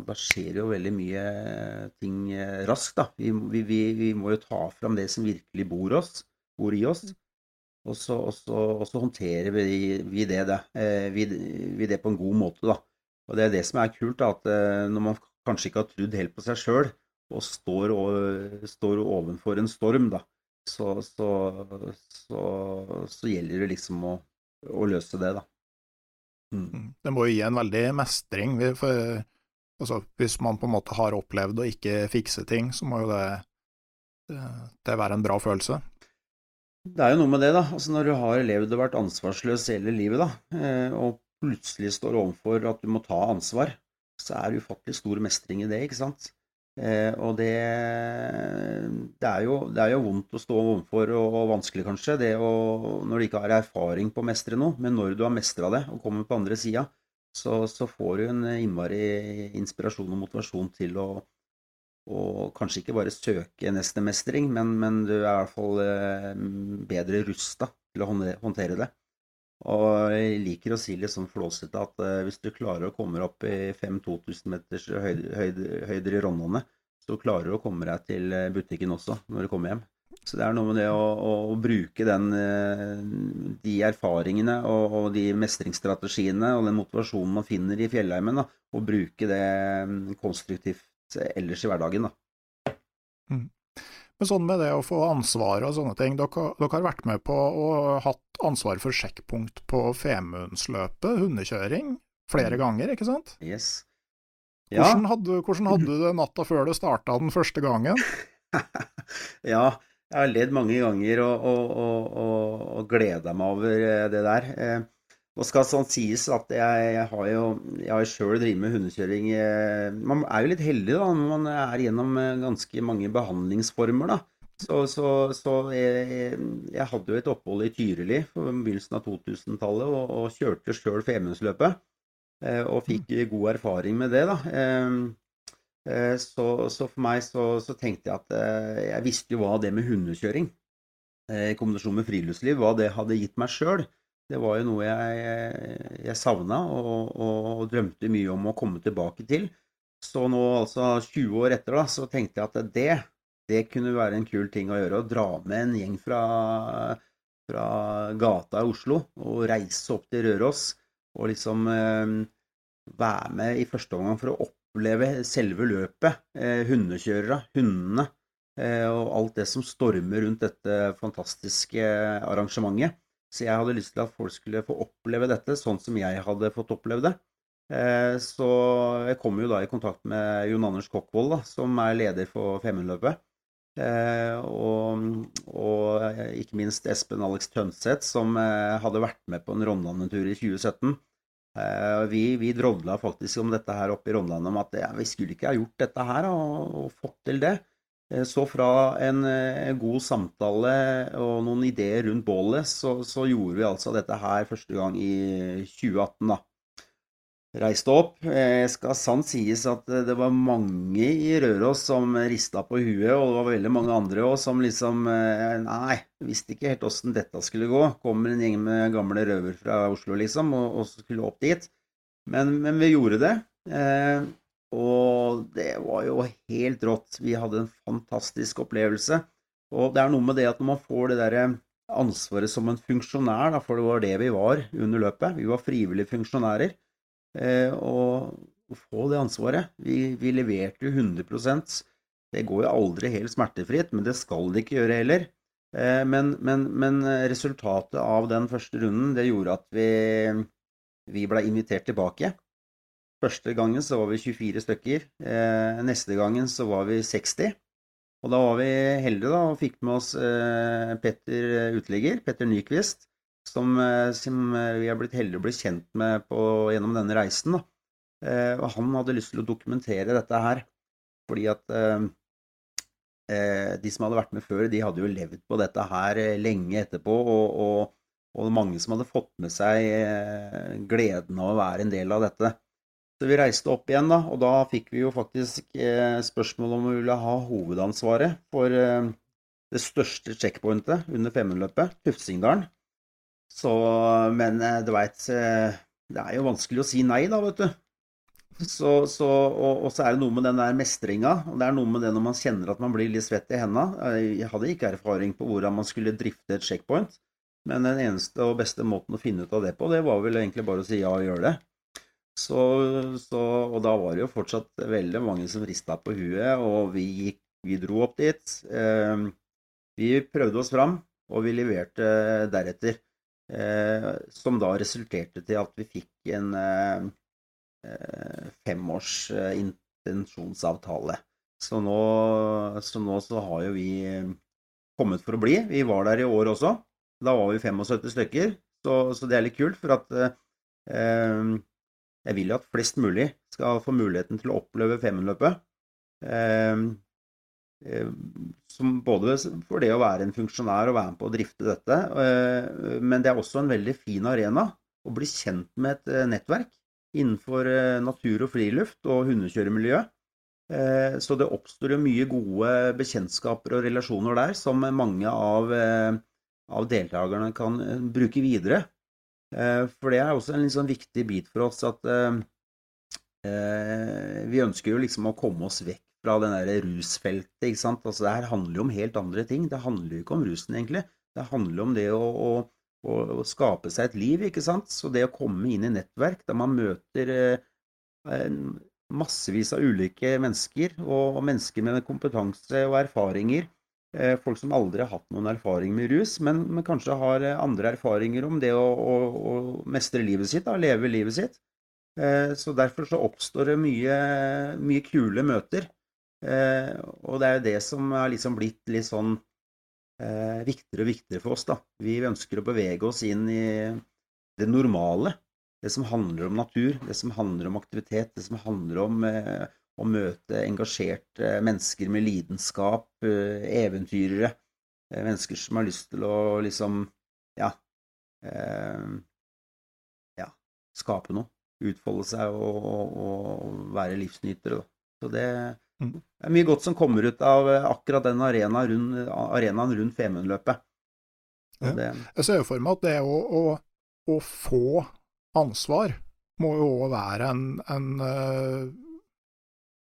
da skjer jo veldig mye ting eh, raskt. da. Vi, vi, vi må jo ta fram det som virkelig bor, oss, bor i oss. Og så, og så, og så håndterer vi, vi det. Eh, vi, vi, det på en god måte, da. Og det er det som er kult, da, at eh, når man kanskje ikke har trodd helt på seg sjøl, og står, og står ovenfor en storm, da, så, så, så gjelder det liksom å, å løse det, da.
Mm. mm. Det må jo gi en veldig mestring. For, altså, hvis man på en måte har opplevd å ikke fikse ting, så må jo det, det være en bra følelse.
Det er jo noe med det, da. Altså Når du har levd og vært ansvarsløs hele livet, da, eh, og plutselig står overfor at du må ta ansvar, så er det ufattelig stor mestring i det, ikke sant. Eh, og det, det, er jo, det, er jo, vondt å stå overfor, og, og vanskelig kanskje, det å, når du ikke har erfaring på å mestre noe. Men når du har mestra det og kommer på andre sida, så, så, får du en innmari inspirasjon og motivasjon til å, og kanskje ikke bare søke neste mestring, men, men du er i hvert fall eh, bedre rusta til å håndtere det. Og jeg liker å si litt sånn flåsete at eh, hvis du klarer å komme opp i 5000-2000 meters høyder, høyder, høyder i Rondane, så klarer du å komme deg til eh, butikken også når du kommer hjem. Så det er noe med det å, å, å bruke den, de erfaringene og, og, de mestringsstrategiene og den motivasjonen man finner i fjellheimen, da, og bruke det mm, konstruktivt ellers i hverdagen. Da.
Mm. Men sånn med det å få ansvar og sånne ting, dere, dere har vært med på og hatt ansvar for sjekkpunkt på Femundsløpet, hundekjøring, flere mm. ganger, ikke sant?
Yes.
Ja. Hvordan, hadde, hvordan hadde du det natta før du starta den første gangen?
ja, jeg har ledd mange ganger og, og, og, og gleda meg over eh, det der. Eh, nå skal sånn sies at jeg, jeg har jo jeg sjøl drevet med hundekjøring eh, Man er jo litt heldig da, når man er gjennom eh, ganske mange behandlingsformer. da. Så, så, så jeg, jeg, hadde jo et opphold i Tyrili på begynnelsen av 2000-tallet og, og, kjørte sjøl Femundsløpet. Eh, og fikk mm. god erfaring med det, da. Så, så for meg så, så, tenkte jeg at jeg visste jo hva det med hundekjøring i kombinasjon med friluftsliv, hva det hadde gitt meg sjøl. Det var jo noe jeg, jeg savna og, og, og, drømte mye om å komme tilbake til. Så nå, altså 20 år etter, da, så tenkte jeg at det, det kunne være en kul ting å gjøre. Å dra med en gjeng fra, fra gata i Oslo og reise opp til Røros. Og liksom eh, være med i første omgang for å oppleve selve løpet. Eh, hundekjørere, hundene eh, og alt det som stormer rundt dette fantastiske arrangementet. Så jeg hadde lyst til at folk skulle få oppleve dette sånn som jeg hadde fått oppleve det. Eh, så jeg kom jo da i kontakt med Jon Anders Kokkvold, da, som er leder for Femundløpet. Eh, og, og, ikke minst Espen Alex Tønseth, som eh, hadde vært med på en Rondane-tur i 2017. Vi, vi drodla faktisk om dette her oppe i Rondane, om at ja, vi skulle ikke ha gjort dette her og, og fått til det. Eh, så fra en, en, eh, god samtale og noen ideer rundt bålet, så, så, gjorde vi altså dette her første gang i 2018, da. Reiste opp. Jeg skal sant sies at det var mange i Røros som rista på huet, og det var veldig mange andre òg som liksom Nei, visste ikke helt åssen dette skulle gå. Kommer en gjeng med gamle røver fra Oslo, liksom, og, og skulle opp dit. Men, men vi gjorde det. Og det var jo helt rått. Vi hadde en fantastisk opplevelse. Og det er noe med det at når man får det derre ansvaret som en funksjonær, da, for det var det vi var under løpet. Vi var frivillige funksjonærer. Eh, og å få det ansvaret Vi, vi leverte jo 100 Det går jo aldri helt smertefritt, men det skal det ikke gjøre heller. Eh, men, men, men, resultatet av den første runden, det gjorde at vi, vi ble invitert tilbake. Første gangen så var vi 24 stykker. Eh, neste gangen så var vi 60. Og da var vi heldige da, og fikk med oss eh, Petter eh, uteligger, Petter Nyquist, som, som, vi har blitt heldige å bli kjent med på, gjennom denne reisen. Da. Og han hadde lyst til å dokumentere dette her, fordi at de som hadde vært med før, de hadde jo levd på dette her lenge etterpå, og, og, og mange som hadde fått med seg gleden av å være en del av dette. Så vi reiste opp igjen, da, og da fikk vi jo faktisk eh, spørsmål om vi ville ha hovedansvaret for eh, det største checkpointet under Femundløpet, Tufsingdalen. Så, men eh, du veit, eh, det er jo vanskelig å si nei, da, vet du. Så, så, og, og, så er det noe med den der mestringa, og det er noe med det når man kjenner at man blir litt svett i hendene. Jeg hadde ikke erfaring på hvordan man skulle drifte et checkpoint, men den eneste og beste måten å finne ut av det på, det var vel egentlig bare å si ja og gjøre det. Så, så, og da var det jo fortsatt veldig mange som rista på huet, og vi, gikk, vi dro opp dit. Eh, vi prøvde oss fram, og vi leverte deretter. Eh, som da resulterte til at vi fikk en eh, femårs eh, intensjonsavtale. Så nå, så nå, så har jo vi kommet for å bli. Vi var der i år også. Da var vi 75 stykker, så, så det er litt kult. For at eh, jeg vil jo at flest mulig skal få muligheten til å oppleve Femundløpet. Ehm, eh, som både for det å være en funksjonær og være med på å drifte dette, eh, men det er også en veldig fin arena å bli kjent med et eh, nettverk innenfor natur og friluft og hundekjøremiljø. Så det oppstår jo mye gode bekjentskaper og relasjoner der som mange av, av deltakerne kan bruke videre Eh, for det er også en sånn viktig bit for oss at eh, eh, vi ønsker jo liksom å komme oss vekk fra den der rusfeltet, ikke sant. Altså det her handler jo om helt andre ting. Det handler jo ikke om rusen, egentlig. Det handler om det å, å, å, skape seg et liv, ikke sant. Så det å komme inn i nettverk der man møter massevis av ulike mennesker, og mennesker med kompetanse og erfaringer Eh, folk som aldri har hatt noen erfaring med rus, men, men kanskje har eh, andre erfaringer om det å, å, å mestre livet sitt, da, leve livet sitt. Eh, så derfor så oppstår det mye, mye kule møter. Og det er jo det som har liksom blitt litt sånn viktigere og viktigere for oss, da. Vi ønsker å bevege oss inn i det normale. Det som handler om natur, det som handler om aktivitet, det som handler om å møte engasjerte mennesker med lidenskap, eh, eventyrere. Eh, mennesker som har lyst til å liksom ja, eh, ja skape noe. Utfolde seg og, og, og være livsnytere. Da. Så det mm. er mye godt som kommer ut av akkurat den arenaen rundt, arenaen rundt Femundløpet.
Ja. Jeg ser jo for meg at det å, å, å få ansvar må jo òg være en, en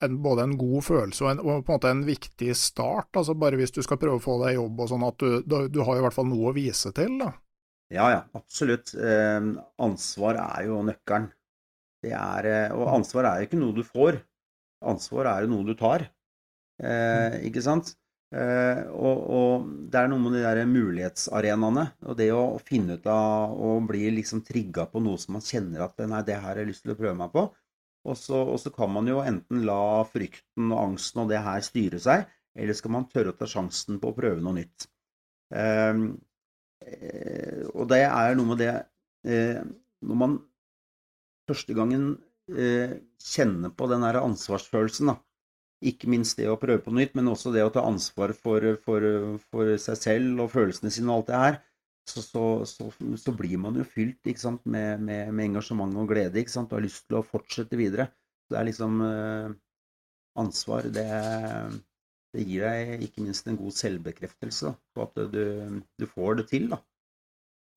en, både en god følelse og, en, og, på en måte en viktig start. altså Bare hvis du skal prøve å få deg jobb og sånn, at du, du, du har i hvert fall noe å vise til. da.
Ja, ja, absolutt. Eh, ansvar er jo nøkkelen. Det er, eh, og ansvar er jo ikke noe du får. Ansvar er jo noe du tar. Eh, ikke sant? Eh, og, og, det er noe med de der mulighetsarenaene. Og det å finne ut av å bli liksom trigga på noe som man kjenner at nei, det her har jeg lyst til å prøve meg på. Og så, og så, kan man jo enten la frykten og angsten og det her styre seg, eller skal man tørre å ta sjansen på å prøve noe nytt. Eh, og det er noe med det eh, Når man første gangen eh, kjenner på den der ansvarsfølelsen, da, ikke minst det å prøve på nytt, men også det å ta ansvar for, for, for seg selv og følelsene sine og alt det her, så, så, så, så, blir man jo fylt med, med, med, engasjement og glede ikke sant, og har lyst til å fortsette videre. Det er liksom eh, Ansvar, det, det, gir deg ikke minst en god selvbekreftelse da, på at du, du, får det til. da.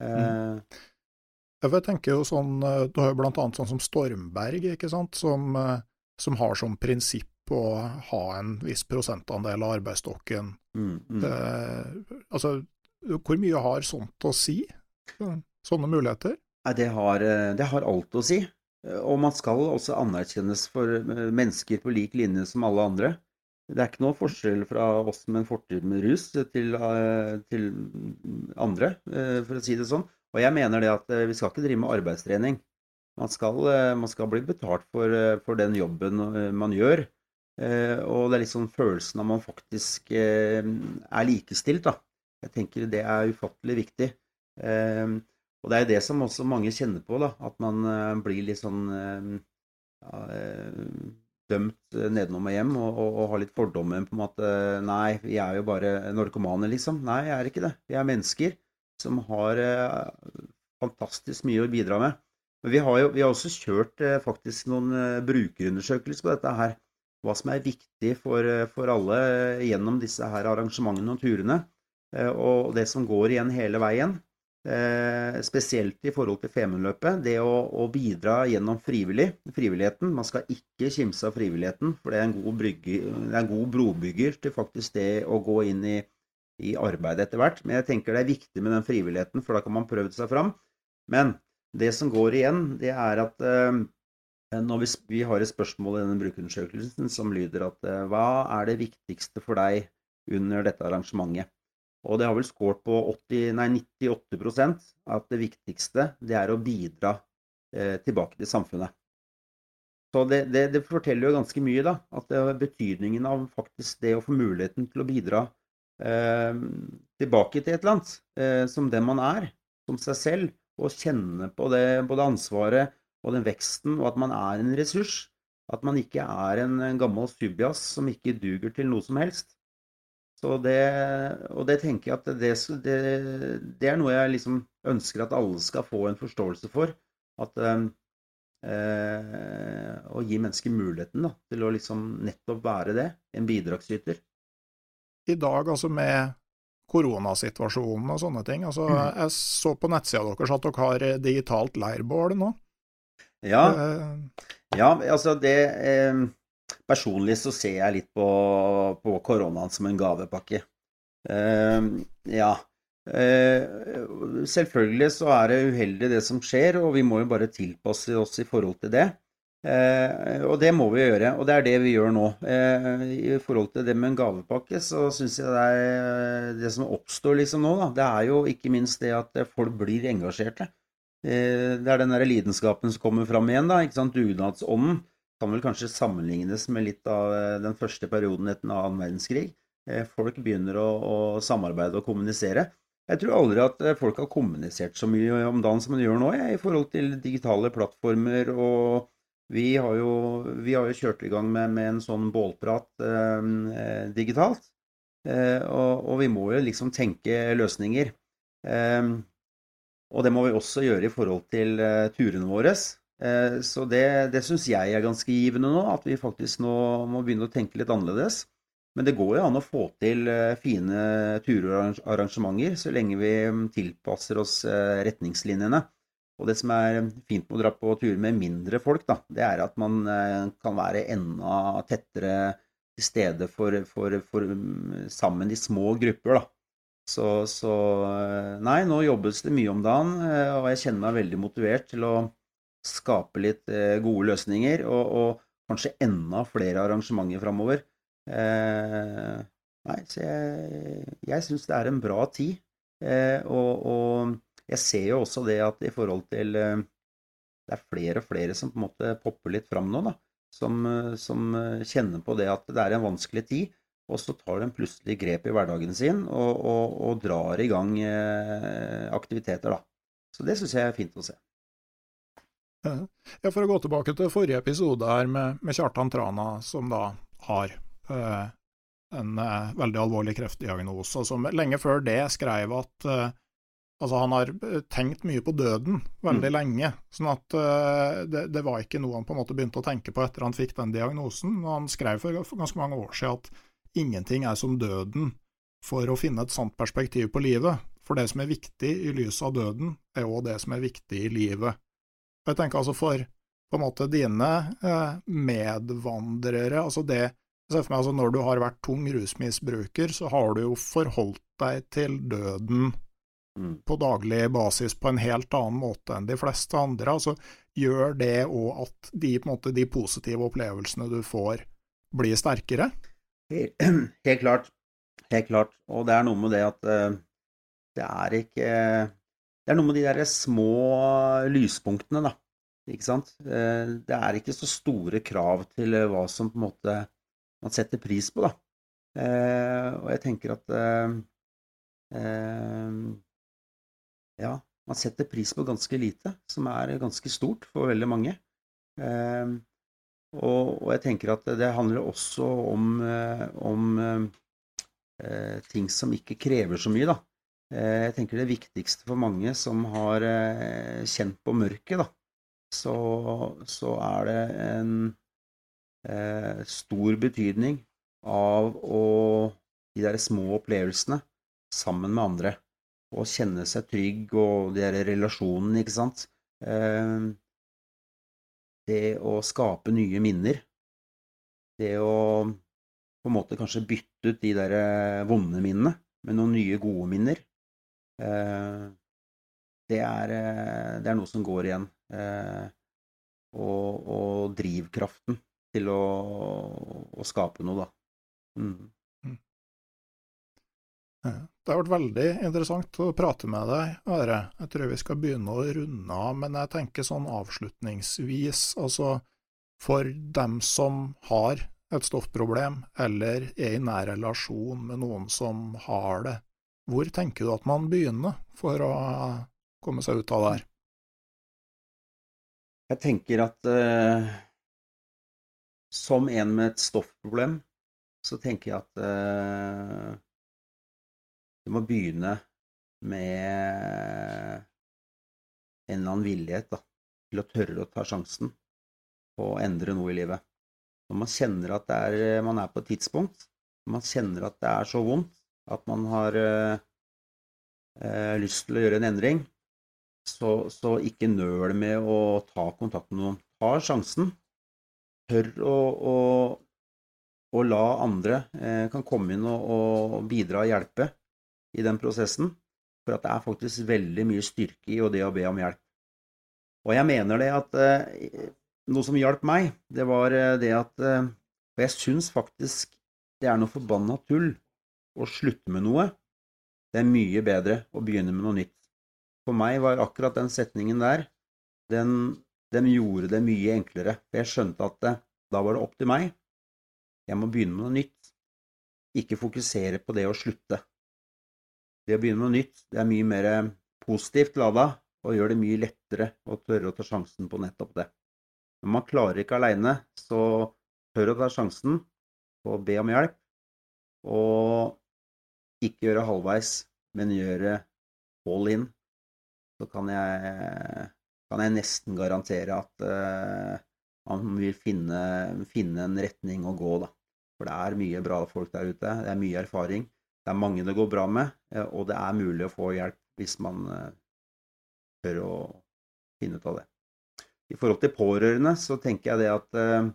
Mm. Eh, jeg tenker jo sånn, eh, Du har jo annet sånn som Stormberg, ikke sant, som, eh, som har som prinsipp å ha en viss prosentandel av arbeidsstokken.
Mm, mm.
Eh, altså, hvor mye har sånt å si? Sånne muligheter?
Nei, det har, eh, det har alt å si. Og man skal også anerkjennes for eh, mennesker på lik linje som alle andre. Det er ikke noe forskjell fra oss med en fortid med rus til, eh, til, andre, for å si det sånn. Og jeg mener det at vi skal ikke drive med arbeidstrening. Man skal, man skal bli betalt for, for, den jobben man gjør. Og det er litt sånn følelsen av man faktisk er likestilt, da. Jeg tenker det er ufattelig viktig. Og det er jo det som også mange kjenner på, da. At man uh, blir litt sånn uh, ja, uh, dømt nedenom og hjem og, og, og, har litt fordommer på en måte Nei, vi er jo bare narkomane, liksom. Nei, jeg er ikke det. Vi er mennesker som har fantastisk mye å bidra med. Men vi har jo vi har også kjørt faktisk noen brukerundersøkelser på dette her. Hva som er viktig for, for alle gjennom disse her arrangementene og turene. Og det som går igjen hele veien, Eh, spesielt i forhold til Femundløpet, det å, å, bidra gjennom frivillig, frivilligheten. Man skal ikke kimse av frivilligheten, for det er en god, brygge, er en god brobygger til faktisk det å gå inn i, i arbeidet etter hvert. Men jeg tenker det er viktig med den frivilligheten, for da kan man prøve seg fram. Men det som går igjen, det er at eh, når vi, vi, har et spørsmål i denne brukerundersøkelsen som lyder at eh, hva er det viktigste for deg under dette arrangementet? Og det har vel skåret på 80, nei, 98% at det viktigste det er å bidra eh, tilbake til samfunnet. Så det, det, det, forteller jo ganske mye, da. At betydningen av faktisk det å få muligheten til å bidra eh, tilbake til et eller annet, eh, som den man er, som seg selv, og kjenne på det, både ansvaret og den veksten, og at man er en ressurs. At man ikke er en, en gammel subjas som ikke duger til noe som helst. Så det, og det tenker jeg at det, det, det, er noe jeg liksom ønsker at alle skal få en forståelse for. At eh, Å gi mennesker muligheten da, til å liksom nettopp være det, en bidragsyter.
I dag, altså med koronasituasjonen og sånne ting, altså mm. jeg så på nettsida deres at dere har digitalt leirbål nå?
Ja, eh, ja altså det eh, Personlig så ser jeg litt på, på koronaen som en gavepakke. Uh, ja. Uh, selvfølgelig så er det uheldig det som skjer, og vi må jo bare tilpasse oss i forhold til det. Uh, og det må vi gjøre, og det er det vi gjør nå. I forhold til det med en gavepakke, så syns jeg det er det som oppstår liksom nå, da, det er jo ikke minst det at folk blir engasjerte. Det er den der lidenskapen som kommer fram igjen, da. ikke sant, Dugnadsånden kan vel kanskje sammenlignes med litt av eh, den første perioden etter annen verdenskrig. Eh, folk begynner å, å, samarbeide og kommunisere. Jeg tror aldri at eh, folk har kommunisert så mye om dagen som de gjør nå, jeg, i forhold til digitale plattformer. og vi har jo, vi har jo kjørt i gang med, med en sånn bålprat eh, digitalt. Eh, og, og, vi må jo liksom tenke løsninger. Eh, og det må vi også gjøre i forhold til turene våre. Eh, så det, det syns jeg er ganske givende nå, at vi faktisk nå må begynne å tenke litt annerledes. Men det går jo an å få til eh, fine turarrangementer så lenge vi mm, tilpasser oss eh, retningslinjene. Og det som er fint med å dra på turer med mindre folk, da, det er at man kan være enda tettere til stede for, for, for mm, sammen i små grupper. da. Så, så, Nei, nå jobbes det mye om dagen, og jeg kjenner meg veldig motivert til å skape litt eh, gode løsninger, og, og, kanskje enda flere arrangementer framover. Eh, nei, så jeg, jeg syns det er en bra tid. Eh, og, og, jeg ser jo også det at i forhold til Det er flere og flere som på en måte popper litt fram nå, da. Som, som, kjenner på det at det er en vanskelig tid. Og så tar de plutselig grep i hverdagen sin og, og, og drar i gang aktiviteter, da. Så det syns jeg er fint å se.
Ja, For å gå tilbake til forrige episode her med, med Kjartan Trana, som da har eh, en eh, veldig alvorlig kreftdiagnose, og som lenge før det skrev at eh, altså han har eh, tenkt mye på døden veldig mm. lenge. sånn at eh, det, det, var ikke noe han på en måte begynte å tenke på etter han fikk den diagnosen. og Han skrev for, for ganske mange år siden at ingenting er som døden for å finne et sant perspektiv på livet. For det som er viktig i lys av døden, er òg det som er viktig i livet. Jeg tenker altså for, på en måte dine eh, medvandrere, altså det jeg ser for meg altså Når du har vært tung rusmisbruker, så har du jo forholdt deg til døden mm. på daglig basis på en helt annen måte enn de fleste andre. altså Gjør det òg at de, måte, de, positive opplevelsene du får, blir sterkere?
Helt, helt, klart. Helt klart. Og det er noe med det at uh, det er ikke Det er noe med de der små lyspunktene, da. Ikke sant? Uh, det er ikke så store krav til uh, hva som på en måte man setter pris på, da. og jeg tenker at Ja, man setter pris på ganske lite, som er ganske stort for veldig mange. Eh, og, jeg tenker at det handler også om, eh, om eh, ting som ikke krever så mye, da. Eh, jeg tenker det viktigste for mange som har eh, kjent på mørket, da, så, så er det en eh, stor betydning av å De der små opplevelsene sammen med andre. Og kjenne seg trygg og de der relasjonene, ikke sant. Eh, det å skape nye minner. Det å på en måte kanskje bytte ut de der eh, vonde minnene med noen nye, gode minner. Eh, det er, eh, det er noe som går igjen. Og, og drivkraften til å, å, skape noe, da. Mm.
Det har vært veldig interessant å prate med deg, Are. Jeg tror vi skal begynne å runde av, men jeg tenker sånn avslutningsvis, altså for dem som har et stoffproblem, eller er i nær relasjon med noen som har det, hvor tenker du at man begynner for å komme seg ut av det her?
Jeg tenker at eh, som en med et stoffproblem, så tenker jeg at eh, du må begynne med en eller annen villighet da, til å tørre å ta sjansen på å endre noe i livet. Når man kjenner at er, man er på et tidspunkt, når man kjenner at det er så vondt at man har eh, eh lyst til å gjøre en endring, så, så, ikke nøl med å ta kontakt med noen. Ta sjansen. Tør å, å, å la andre eh, kan komme inn og, og bidra og hjelpe i den prosessen. For at det er faktisk veldig mye styrke i det å be om hjelp. Og jeg mener det at eh, noe som hjalp meg, det var eh, det at eh, For jeg syns faktisk det er noe forbanna tull å slutte med noe. Det er mye bedre å begynne med noe nytt. For meg var akkurat den setningen der, den, den gjorde det mye enklere. For jeg skjønte at det, da var det opp til meg. Jeg må begynne med noe nytt. Ikke fokusere på det å slutte. Det å begynne med noe nytt, det er mye mer eh, positivt lada og gjør det mye lettere å tørre å ta sjansen på nettopp det. Når man klarer ikke aleine, så tør å ta sjansen på å be om hjelp, og ikke gjøre halvveis, men gjøre all in. Så kan jeg, kan jeg nesten garantere at uh, man vil finne, finne, en retning å gå, da. For det er mye bra folk der ute. Det er mye erfaring. Det er mange det går bra med, eh, og det er mulig å få hjelp hvis man eh, tør å finne ut av det. I forhold til pårørende så tenker jeg det at eh,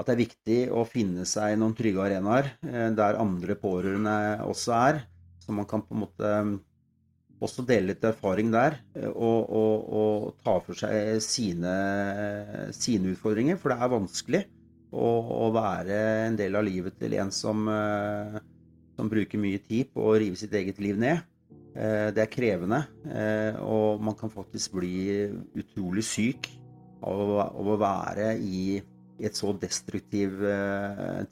at det er viktig å finne seg noen trygge arenaer der andre pårørende også er. Så man kan på en måte også dele litt erfaring der og, og, og ta for seg sine, sine, utfordringer. For det er vanskelig å, å, være en del av livet til en som, eh, som, bruker mye tid på å rive sitt eget liv ned. Eh, det er krevende, eh, og man kan faktisk bli utrolig syk av å være i, i et så destruktiv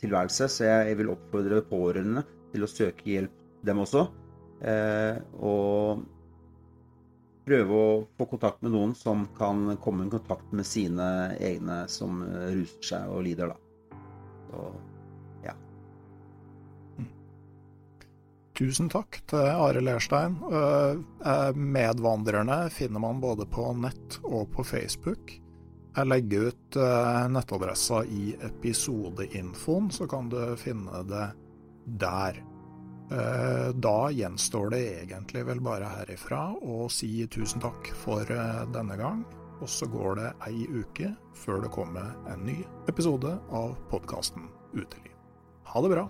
tilværelse. Så jeg, vil oppfordre pårørende til å søke hjelp, dem også. og prøve å få kontakt med noen som kan komme i kontakt med sine egne som ruser seg og lider, da. Så, ja.
Tusen takk til Are Lerstein. Eh, eh, medvandrerne finner man både på nett og på Facebook. Jeg legger ut eh, nettadressa i episodeinfoen, så kan du finne det der. Eh, da gjenstår det egentlig vel bare herifra å si tusen takk for eh, denne gang. Og så går det ei uke før det kommer en ny episode av podkasten Uteliv. Ha det bra.